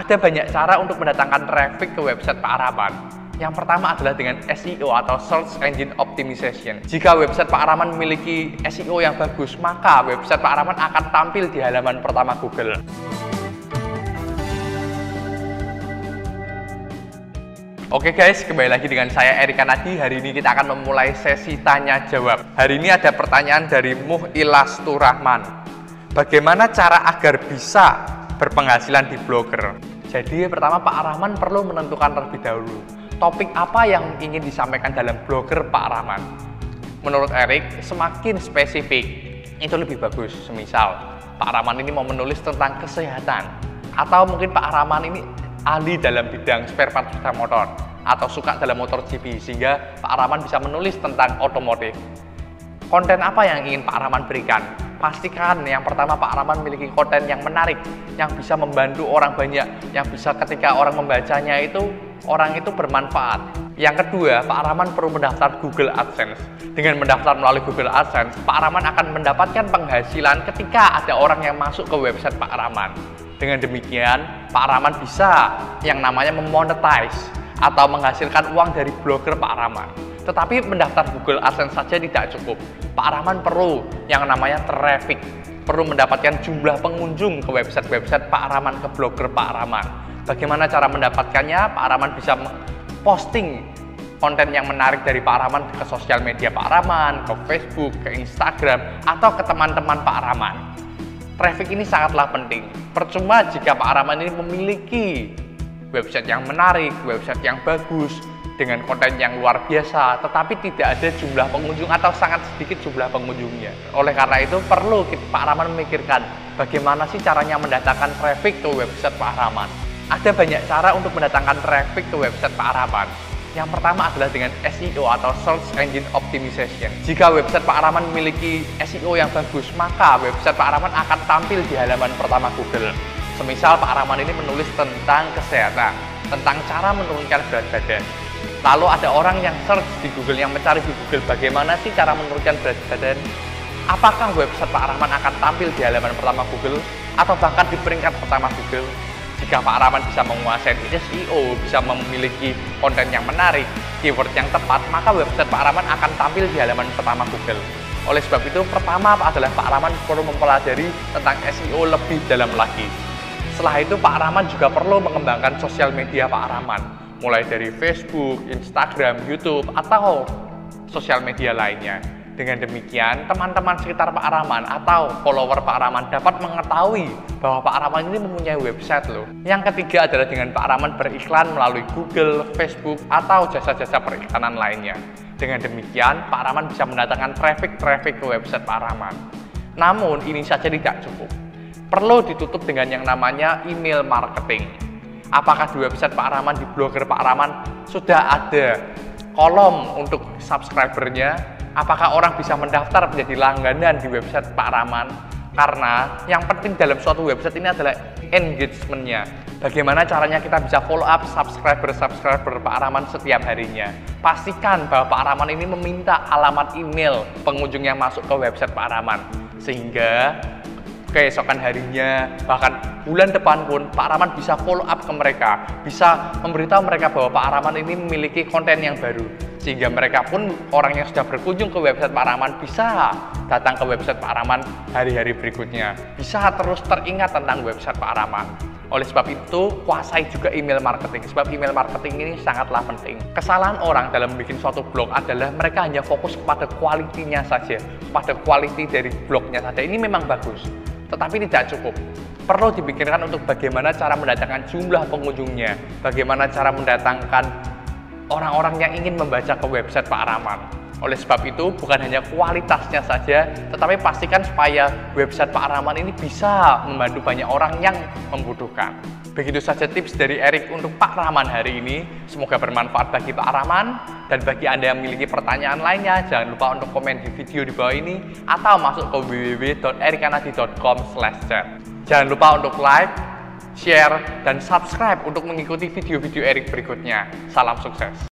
Ada banyak cara untuk mendatangkan traffic ke website Pak Araman. Yang pertama adalah dengan SEO atau Search Engine Optimization. Jika website Pak Araman memiliki SEO yang bagus, maka website Pak Araman akan tampil di halaman pertama Google. Oke guys, kembali lagi dengan saya Erika Nadi. Hari ini kita akan memulai sesi tanya jawab. Hari ini ada pertanyaan dari Muh Ilastur Rahman. Bagaimana cara agar bisa berpenghasilan di blogger. Jadi pertama Pak Rahman perlu menentukan terlebih dahulu topik apa yang ingin disampaikan dalam blogger Pak Rahman. Menurut Erik, semakin spesifik itu lebih bagus. Semisal Pak Rahman ini mau menulis tentang kesehatan atau mungkin Pak Rahman ini ahli dalam bidang spare part sepeda motor atau suka dalam motor GP sehingga Pak Rahman bisa menulis tentang otomotif. Konten apa yang ingin Pak Rahman berikan? Pastikan yang pertama Pak Rahman memiliki konten yang menarik, yang bisa membantu orang banyak, yang bisa ketika orang membacanya itu orang itu bermanfaat. Yang kedua, Pak Rahman perlu mendaftar Google AdSense. Dengan mendaftar melalui Google AdSense, Pak Rahman akan mendapatkan penghasilan ketika ada orang yang masuk ke website Pak Rahman. Dengan demikian, Pak Rahman bisa yang namanya memonetize atau menghasilkan uang dari blogger Pak Rahman. Tetapi mendaftar Google AdSense saja tidak cukup. Pak Rahman perlu yang namanya traffic, perlu mendapatkan jumlah pengunjung ke website-website Pak Rahman, ke blogger Pak Rahman. Bagaimana cara mendapatkannya? Pak Rahman bisa posting konten yang menarik dari Pak Rahman ke sosial media Pak Rahman, ke Facebook, ke Instagram, atau ke teman-teman Pak Rahman. Traffic ini sangatlah penting. Percuma jika Pak Rahman ini memiliki website yang menarik, website yang bagus, dengan konten yang luar biasa, tetapi tidak ada jumlah pengunjung atau sangat sedikit jumlah pengunjungnya. Oleh karena itu perlu Pak Rahman memikirkan bagaimana sih caranya mendatangkan traffic ke website Pak Rahman. Ada banyak cara untuk mendatangkan traffic ke website Pak Rahman. Yang pertama adalah dengan SEO atau Search Engine Optimization. Jika website Pak Rahman memiliki SEO yang bagus, maka website Pak Rahman akan tampil di halaman pertama Google. Semisal Pak Rahman ini menulis tentang kesehatan, tentang cara menurunkan berat badan, Lalu ada orang yang search di Google, yang mencari di Google bagaimana sih cara menurunkan berat badan. Apakah website Pak Rahman akan tampil di halaman pertama Google atau bahkan di peringkat pertama Google? Jika Pak Rahman bisa menguasai SEO, bisa memiliki konten yang menarik, keyword yang tepat, maka website Pak Rahman akan tampil di halaman pertama Google. Oleh sebab itu, pertama adalah Pak Rahman perlu mempelajari tentang SEO lebih dalam lagi. Setelah itu, Pak Rahman juga perlu mengembangkan sosial media Pak Rahman mulai dari Facebook, Instagram, YouTube, atau sosial media lainnya. Dengan demikian, teman-teman sekitar Pak Rahman atau follower Pak Rahman dapat mengetahui bahwa Pak Rahman ini mempunyai website loh. Yang ketiga adalah dengan Pak Rahman beriklan melalui Google, Facebook, atau jasa-jasa periklanan lainnya. Dengan demikian, Pak Rahman bisa mendatangkan traffic-traffic ke website Pak Rahman. Namun, ini saja tidak cukup. Perlu ditutup dengan yang namanya email marketing apakah di website Pak Rahman, di blogger Pak Rahman sudah ada kolom untuk subscribernya, apakah orang bisa mendaftar menjadi langganan di website Pak Rahman? Karena yang penting dalam suatu website ini adalah engagementnya. Bagaimana caranya kita bisa follow up subscriber-subscriber Pak Rahman setiap harinya. Pastikan bahwa Pak Rahman ini meminta alamat email pengunjung yang masuk ke website Pak Rahman. Sehingga keesokan harinya, bahkan bulan depan pun Pak Rahman bisa follow up ke mereka, bisa memberitahu mereka bahwa Pak Rahman ini memiliki konten yang baru. Sehingga mereka pun orang yang sudah berkunjung ke website Pak Rahman bisa datang ke website Pak Rahman hari-hari berikutnya. Bisa terus teringat tentang website Pak Rahman. Oleh sebab itu, kuasai juga email marketing. Sebab email marketing ini sangatlah penting. Kesalahan orang dalam bikin suatu blog adalah mereka hanya fokus kepada kualitinya saja, pada quality dari blognya saja. Ini memang bagus tetapi tidak cukup. Perlu dipikirkan untuk bagaimana cara mendatangkan jumlah pengunjungnya, bagaimana cara mendatangkan orang-orang yang ingin membaca ke website Pak Rahman. Oleh sebab itu, bukan hanya kualitasnya saja, tetapi pastikan supaya website Pak Rahman ini bisa membantu banyak orang yang membutuhkan. Begitu saja tips dari Erik untuk Pak Rahman hari ini. Semoga bermanfaat bagi Pak Rahman dan bagi Anda yang memiliki pertanyaan lainnya, jangan lupa untuk komen di video di bawah ini atau masuk ke www.erikanadi.com chat. Jangan lupa untuk like, share, dan subscribe untuk mengikuti video-video Erik berikutnya. Salam sukses!